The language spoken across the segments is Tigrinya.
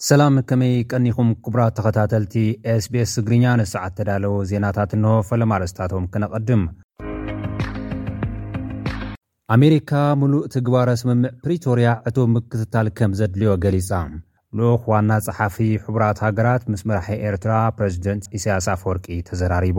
ሰላም ከመይ ቀኒኹም ክቡራት ተኸታተልቲ ኤስቤስ ትግርኛ ንሰዓት ተዳለዉ ዜናታት እንሆ ፈለማ ኣርእስታቶም ክነቐድም ኣሜሪካ ምሉእ ትግባረ ስምምዕ ፕሪቶርያ ዕቱብ ምክትታል ከም ዘድልዮ ገሊጻ ልኡኽ ዋና ጸሓፊ ሕቡራት ሃገራት ምስ መራሒ ኤርትራ ፕረዚደንት ኢሳያስ ኣፈወርቂ ተዘራሪቡ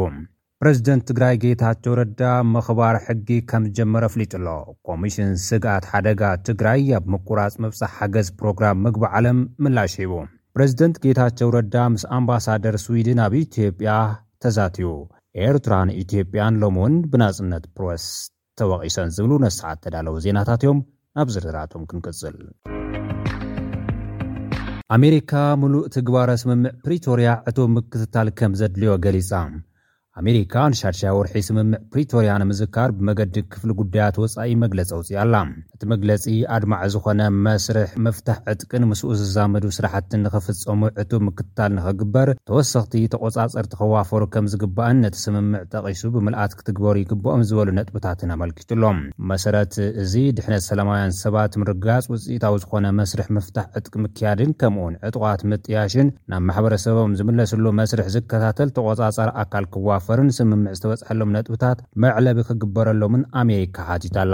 ፕረዚደንት ትግራይ ጌታቸው ረዳ ምኽባር ሕጊ ከምዝጀመረ ኣፍሊጡ ኣሎ። ኮሚሽን ስግኣት ሓደጋ ትግራይ ኣብ ምቁራፅ ምብፃሕ ሓገዝ ፕሮግራም ምግቢ ዓለም ምላሽ ሂቡ። ፕረዚደንት ጌታቸው ረዳ ምስ ኣምባሳደር ስዊድን ኣብ ኢትዮጵያ ተዛትዩ። ኤርትራን ኢትዮጵያን ሎሚ እውን ብናፅነት ፕረስ። ተወቒሰን ዝብሉ ነዚ ሰዓት ዝተዳለዉ ዜናታት እዮም። ናብ ዝርዝራቶም ክንቅጽል። ኣሜሪካ ምሉእ ትግባረ ስምምዕ ፕሪቶርያ ዕቱብ ምክትታል ከም ዘድልዮ ገሊጻ። ኣሜሪካ ንሻድሻይ ወርሒ ስምምዕ ፕሪቶርያ ንምዝካር ብመገዲ ክፍሊ ጉዳያት ወጻኢ መግለጺ ኣውጺኣ ኣላ። እቲ መግለጺ፣ ኣድማዒ ዝኾነ መስርሕ ምፍታሕ ዕጥቅን ምስኡ ዝዛመዱ ስራሕትን ንኽፍጸሙ ዕቱብ ምክትታል ንኽግበር፣ ተወሰኽቲ ተቖጻጸርቲ ክዋፈሩ ከምዝግባእን ነቲ ስምምዕ ጠቒሱ ብምልኣት ክትግበሩ ይግበኦም ዝበሉ ነጥብታትን ኣመልኪቱ'ሎ። ብመሰረት እዚ፣ ድሕነት ሰላማውያን ሰባት ምርግጋጽ፣ ውጽኢታዊ ዝኾነ መስርሕ ምፍታሕ ዕጥቂ ምክያድን ከምኡ'ውን ዕጡቓት ምጥያሽን ናብ ማሕበረሰቦም ዝምለስሉ መስርሕ ዝከታተል ተቖጻጻሪ ኣካል ክዋፈርን ስምምዕ ዝተበጽሐሎም ነጥብታት መዕለቢ ክግበረሎምን ኣሜሪካ ሓቲታ'ላ።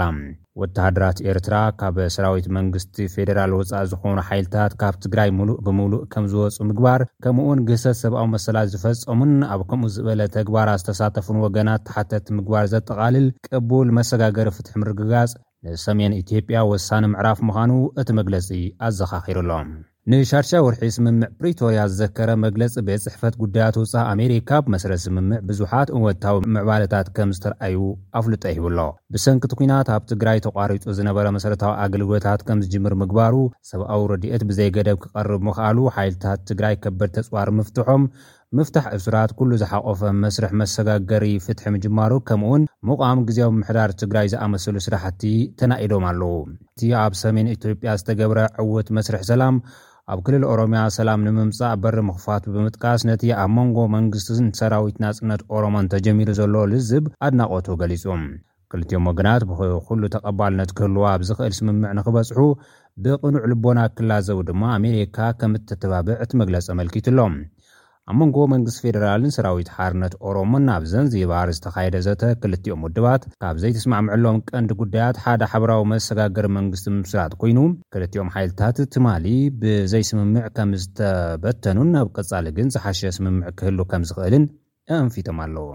ወተሃደራት ኤርትራ ካብ ሰራዊት መንግስቲ ፌደራል ወጻኢ ዝኾኑ ሓይልታት ካብ ትግራይ ምሉእ ብምሉእ ከምዝወጹ ምግባር ከምኡ'ውን ግህሰት ሰብኣዊ መሰላት ዝፈጸሙን ኣብ ከምኡ ዝበለ ተግባራት ዝተሳተፉን ወገናት ተሓተትቲ ምግባር ዘጠቓልል ቅቡል መሰጋገሪ ፍትሒ ምርግጋጽ ንሰሜን ኢትዮጵያ ወሳኒ ምዕራፍ ምዃኑ እቲ መግለጺ ኣዘኻኺሩ'ሎ። ንሻድሻይ ወርሒ ስምምዕ ፕሪቶርያ ዝዘከረ መግለጺ ቤት ጽሕፈት ጉዳያት ወጻኢ ኣሜሪካ፣ ብመሰረት ስምምዕ ብዙሓት እወታዊ ምዕባለታት ከምዝተርኣዩ ኣፍልጦ ሂቡ'ሎ። ብሰንኪ'ቲ ኲናት ኣብ ትግራይ ተቋሪጹ ዝነበረ መሰረታዊ ኣገልግሎታት ከምዝጅምር ምግባሩ፣ ሰብኣዊ ረድኤት ብዘይገደብ ክቐርብ ምኽኣሉ፣ ሓይልታት ትግራይ ከበድቲ ኣጽዋር ምፍትሖም፣ ምፍታሕ እሱራት ኩሉ ዝሓቖፈ መስርሕ መሰጋገሪ ፍትሒ ምጅማሩ ከምኡ'ውን ምቛም ግዝያዊ ምምሕዳር ትግራይ ዝኣመሰሉ ስራሕቲ ተናኢዶም ኣለዉ። እቲ ኣብ ሰሜን ኢትዮጵያ ዝተገብረ ዕዉት መስርሕ ሰላም ኣብ ክልል ኦሮሚያ ሰላም ንምምፃእ በሪ ምኽፋቱ ብምጥቃስ ነቲ ኣብ መንጎ መንግስትን ሰራዊት ናፅነት ኦሮሞን ተጀሚሩ ዘሎ ልዝብ ኣድናቖቱ ገሊፁ። ክልቲኦም ወገናት ብኽእ ኩሉ ተቐባልነት ክህልዎ ኣብ ዝኽእል ስምምዕ ንኽበጽሑ ብቕኑዕ ልቦና ክላዘቡ ድማ ኣሜሪካ ከም እተተባብዕ እቲ መግለጺ ኣመልኪቱ ኣሎ። ኣብ መንጎ መንግስቲ ፌደራልን ሰራዊት ሓርነት ኦሮሞን ኣብ ዘንዚባር ዝተኻየደ ዘተ ክልቲኦም ውድባት ካብ ዘይተስማዕምዕሎም ቀንዲ ጉዳያት ሓደ ሓበራዊ መሰጋገሪ መንግስቲ ምምስራት ኮይኑ ክልቲኦም ሓይልታት ትማሊ ብዘይስምምዕ ከም ዝተበተኑን ኣብ ቀጻሊ ግን ዝሓሸ ስምምዕ ክህሉ ከም ዝኽእልን ኣኣንፊቶም ኣለዉ።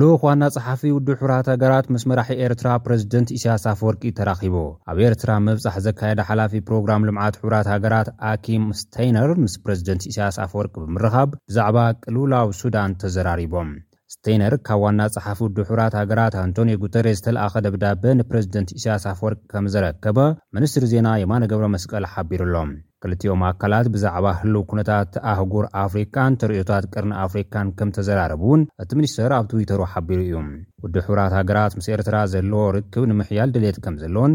ልኡኽ ዋና ጸሓፊ ውድብ ሕቡራት ሃገራት ምስ መራሒ ኤርትራ ፕረዚደንት ኢሳያስ ኣፈወርቂ ተራኺቡ። ኣብ ኤርትራ ምብጻሕ ዘካየደ ሓላፊ ፕሮግራም ልምዓት ሕቡራት ሃገራት ኣኪም ስቴይነር ምስ ፕረዚደንት ኢሳያስ ኣፈወርቂ ብምርኻብ ብዛዕባ ቅልውላው ሱዳን ተዘራሪቦም። ስተይነር ካብ ዋና ጸሓፊ ውድብ-ሕቡራት ሃገራት ኣንቶንዮ ጉተሬዝ ዝተልኣኸ ደብዳበ ንፕረዚደንት ኢሳያስ ኣፈወርቂ ከምዘረከበ ሚኒስትሪ ዜና የማነ ገብረመስቀል ሓቢሩ'ሎ። ክልቲኦም ኣካላት ብዛዕባ ህሉው ኩነታት ኣህጉር ኣፍሪቃን ተርእዮታት ቀርኒ ኣፍሪቃን ከምተዘራረቡ'ውን እቲ ሚኒስተር ኣብ ትዊተሩ ሓቢሩ እዩ። ውድብ-ሕቡራት ሃገራት ምስ ኤርትራ ዘለዎ ርክብ ንምሕያል ድልየት ከምዘለዎን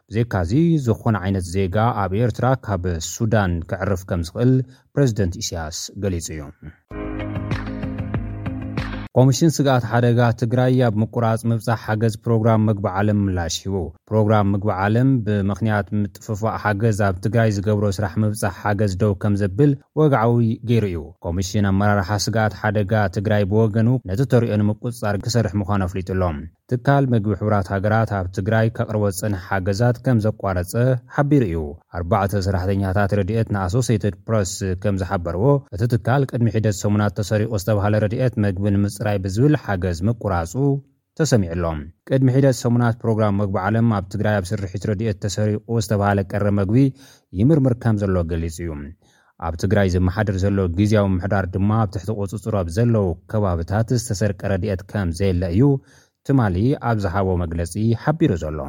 ብዘይካዚ ዝኾነ ዓይነት ዜጋ ኣብ ኤርትራ ካብ ሱዳን ከዕርፍ ከምዝኽእል ፕረዚደንት ኢሳያስ ገሊጹ እዩ። ኮሚሽን ስግኣት ሓደጋ ትግራይ ኣብ ምቁራጽ ምብጻሕ ሓገዝ ፕሮግራም ምግቢ ዓለም ምላሽ ሂቡ። ፕሮግራም ምግቢ ዓለም ብምኽንያት ምጥፍፋእ ሓገዝ ኣብ ትግራይ ዝገብሮ ስራሕ ምብጻሕ ሓገዝ ደው ከምዘብል ወግዓዊ ገይሩ እዩ። ኮሚሽን ኣመራርሓ ስግኣት ሓደጋ ትግራይ ብወገኑ ነቲ ተርእዮ ንምቁጽጻር ክሰርሕ ምዃኑ ኣፍሊጡ ኣሎ። ትካል መግቢ ሕቡራት ሃገራት ኣብ ትግራይ ከቕርቦ ዝጸንሐ ሓገዛት ከም ዘቋረጸ ሓቢሩ እዩ። ኣርባዕተ ሰራሕተኛታት ረድኤት ንኣሶሴይትድ ፕረስ ከም ዝሓበርዎ፣ እቲ ትካል ቅድሚ ሒደት ሰሙናት ተሰሪቑ ዝተባህለ ረድኤት መግቢ ንምጽራይ ብዝብል ሓገዝ ምቁራጹ ተሰሚዑ ኣሎ። ቅድሚ ሒደት ሰሙናት ፕሮግራም መግቢ ዓለም ኣብ ትግራይ ኣብ ስርሒት ረድኤት ተሰሪቑ ዝተባህለ ቀረብ መግቢ ይምርምር ከም ዘሎ ገሊጹ እዩ። ኣብ ትግራይ ዘመሓድር ዘሎ ግዝያዊ ምምሕዳር ድማ ኣብ ትሕቲ ቁፅፅሩ ኣብ ዘለዉ ከባብታት ዝተሰርቀ ረድኤት ከምዘየለ እዩ ትማሊ ኣብ ዝሃቦ መግለፂ ሓቢሩ ዘሎ።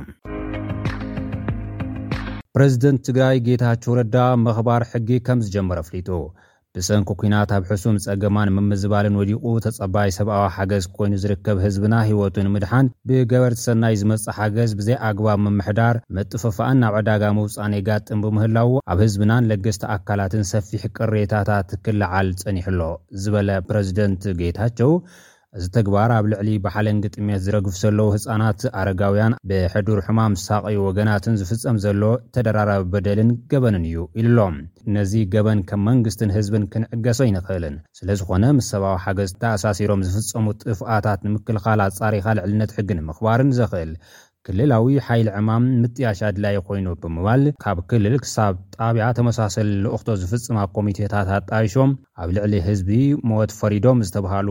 ፕረዚደንት ትግራይ ጌታቸው ረዳ ምኽባር ሕጊ ከምዝጀመረ ኣፍሊጡ። ብሰንኪ ኲናት ኣብ ሕሱም ፀገማን ምምዝባልን ወዲቑ ተፀባይ ሰብኣዊ ሓገዝ ኮይኑ ዝርከብ ህዝብና ህይወቱ ንምድሓን ብገበርቲ ሰናይ ዝመጽእ ሓገዝ ብዘይ ኣግባብ ምምሕዳር፣ ምጥፍፋእን ናብ ዕዳጋ ምውጻእን የጋጥም ብምህላዉ ኣብ ህዝብናን ለገስቲ ኣካላትን ሰፊሕ ቅሬታታት ክለዓል ጸኒሑ ኣሎ ዝበለ ፕረዚደንት ጌታቸው፣ እዚ ተግባር ኣብ ልዕሊ ብሓለንጊ ጥሜት ዝረግፉ ዘለዉ ህጻናት፣ ኣረጋውያን፣ ብሕዱር ሕማም ዝሳቐዩ ወገናትን ዝፍጸም ዘሎ ተደራራቢ በደልን ገበንን እዩ ኢሉ'ሎ። ነዚ ገበን ከም መንግስትን ህዝብን ክንዕገሶ ኣይንኽእልን። ስለዝኾነ ምስ ሰብኣዊ ሓገዝ ተኣሳሲሮም ዝፍፀሙ ጥፍኣታት ንምክልኻል ኣፃሪኻ ልዕልነት ሕጊ ንምኽባርን ዘኽእል ክልላዊ ሓይሊ ዕማም ምጥያሽ ኣድላዪ ኮይኑ ብምባል ካብ ክልል ክሳብ ጣብያ ተመሳሰሊ ልእኽቶ ዝፍፅማ ኮሚቴታት ኣጣይሾም ኣብ ልዕሊ ህዝቢ ሞት ፈሪዶም ዝተብሃሉ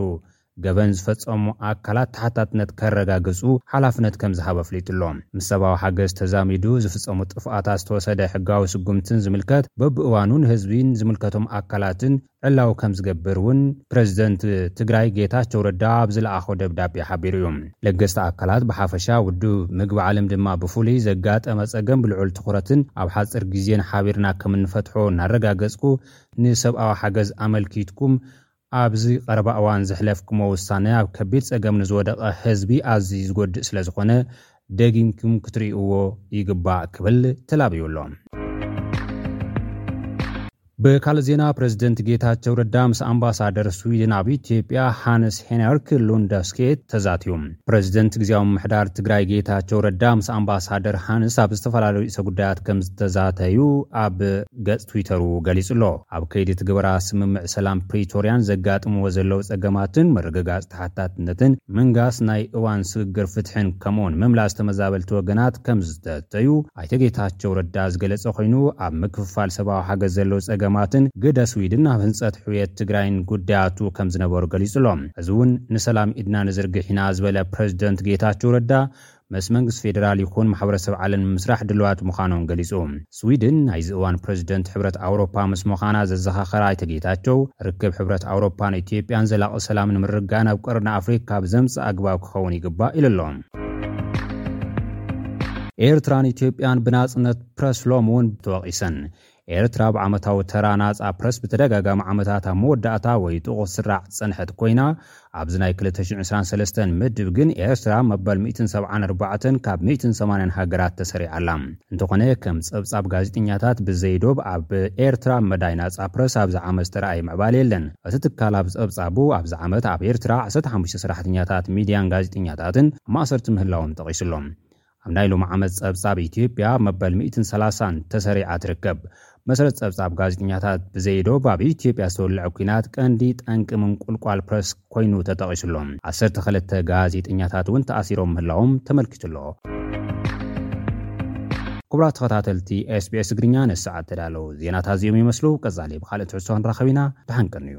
ገበን ዝፈፀሙ ኣካላት ተሓታትነት ከረጋግፁ ሓላፍነት ከምዝሃበ ኣፍሊጡ'ሎ። ምስ ሰብኣዊ ሓገዝ ተዛሚዱ ዝፍፀሙ ጥፍኣታት ዝተወሰደ ሕጋዊ ስጉምትን ዝምልከት በብእዋኑ ንህዝቢን ዝምልከቶም ኣካላትን ዕላዊ ከምዝገብር እውን ፕረዚደንት ትግራይ ጌታቸው ረዳ ኣብ ዝለኣኾ ደብዳቤ ሓቢሩ እዩ። ለገስቲ ኣካላት ብሓፈሻ ውድብ ምግቢ ዓለም ድማ ብፍሉይ ዘጋጠመ ፀገም ብልዑል ትኹረትን ኣብ ሓፂር ግዜን ሓቢርና ከምንፈትሖ እናረጋገፅኩ ንሰብኣዊ ሓገዝ ኣመልኪትኩም ኣብዚ ቐረባ እዋን ዘሕለፍኩሞ ውሳነ ኣብ ከቢድ ፀገም ንዝወደቐ ህዝቢ ኣዝዩ ዝጎድእ ስለዝኾነ ደጊምኩም ክትሪኡዎ ይግባእ ክብል ተላብዩ ኣሎ። ብካልእ ዜና ፕረዚደንት ጌታቸው ረዳ ምስ ኣምባሳደር ስዊድን ኣብ ኢትዮጵያ ሃንስ ሄነርክ ሉንደስኬት ተዛትዩ። ፕረዚደንት ግዜያዊ ምምሕዳር ትግራይ ጌታቸው ረዳ ምስ ኣምባሳደር ሃንስ ኣብ ዝተፈላለዩ ርእሰ ጉዳያት ከምዝተዛተዩ ኣብ ገፅ ትዊተሩ ገሊፁ ኣሎ። ኣብ ከይዲ ትግበራ ስምምዕ ሰላም ፕሪቶርያን ዘጋጥምዎ ዘለዉ ፀገማትን ምርግጋፅ ተሓታትነትን ምንጋስ ናይ እዋን ስግግር ፍትሕን ከምኡውን ምምላስ ተመዛበልቲ ወገናት ከምዝተተዩ ኣይተ ጌታቸው ረዳ ዝገለፀ ኮይኑ ኣብ ምክፍፋል ሰብኣዊ ሓገዝ ዘለዉ ፀገማትን ግደ ስዊድን ኣብ ህንፀት ሕውየት ትግራይን ጉዳያቱ ከምዝነበሩ ገሊፁ ኣሎ። ሕዚ እውን ንሰላም ኢድና ንዝርግሕ ኢና ዝበለ ፕረዚደንት ጌታቸው ረዳ ምስ መንግስቲ ፌደራል ይኹን ማሕበረሰብ ዓለም ንምስራሕ ድሉዋት ምዃኖም ገሊፁ። ስዊድን ናይዚ እዋን ፕረዚደንት ሕብረት ኣውሮፓ ምስ ምዃና ዘዘኻኸረ ኣይተ ጌታቸው፣ ርክብ ሕብረት ኣውሮፓን ኢትዮጵያን ዘላቒ ሰላም ንምርግጋእ ናብ ቀርኒ ኣፍሪካ ብዘምፅእ ኣግባብ ክኸውን ይግባእ ኢሉ ኣሎ። ኤርትራን ኢትዮጵያን ብናጽነት ፕረስ ሎሚ እውን ተወቒሰን። ኤርትራ ኣብ ዓመታዊ ተራ ናጻ ፕረስ ብተደጋጋሚ ዓመታት ኣብ መወዳእታ ወይ ጥቑት ስራዕ ዝጸንሐት ኮይና፣ ኣብዚ ናይ ክልተ ሽሕን ዕስራን ሰለስተን ምድብ ግን ኤርትራ መበል ሚእትን ሰብዓን ኣርባዕተን ካብ ሚእትን ሰማንያን ሃገራት ተሰሪዓ ኣላ። እንተኾነ ከም ጸብጻብ ጋዜጠኛታት ብዘይ ዶብ ኣብ ኤርትራ ኣብ መዳይ ናጻ ፕረስ ኣብዚ ዓመት ዝተራእየ ምዕባለ የለን። እቲ ትካል ኣብ ጸብጻቡ ኣብዚ ዓመት ኣብ ኤርትራ ዓሰርተ ሓሙሽተ ሰራሕተኛታት ሚድያን ጋዜጠኛታትን ኣብ ማእሰርቲ ምህላዎም ጠቒሱ ኣሎ። ኣብ ናይ ሎሚ ዓመት ጸብጻብ ኢትዮጵያ ኣብ መበል ሚእትን ሰላሳን ተሰሪዓ ትርከብ። ብመሰረት ጸብጻብ ጋዜጠኛታት ብዘይ ዶብ ኣብ ኢትዮጵያ ዝተወለዐ ኲናት ቀንዲ ጠንቂ ምንቁልቋል ፕረስ ኮይኑ ተጠቒሱ ኣሎ። ዓሰርተ ክልተ ጋዜጠኛታት እውን ተኣሲሮም ምህላዎም ተመልኪቱ ኣሎ። ክቡራት ተኸታተልቲ SBS ትግርኛ ነዚ ሰዓት እተዳለዉ ዜናታት እዚኦም ይመስሉ። ቀጻሊ ብኻልእ ትሕዝቶ ክንራኸብ ኢና። ደሓን ቀንዩ።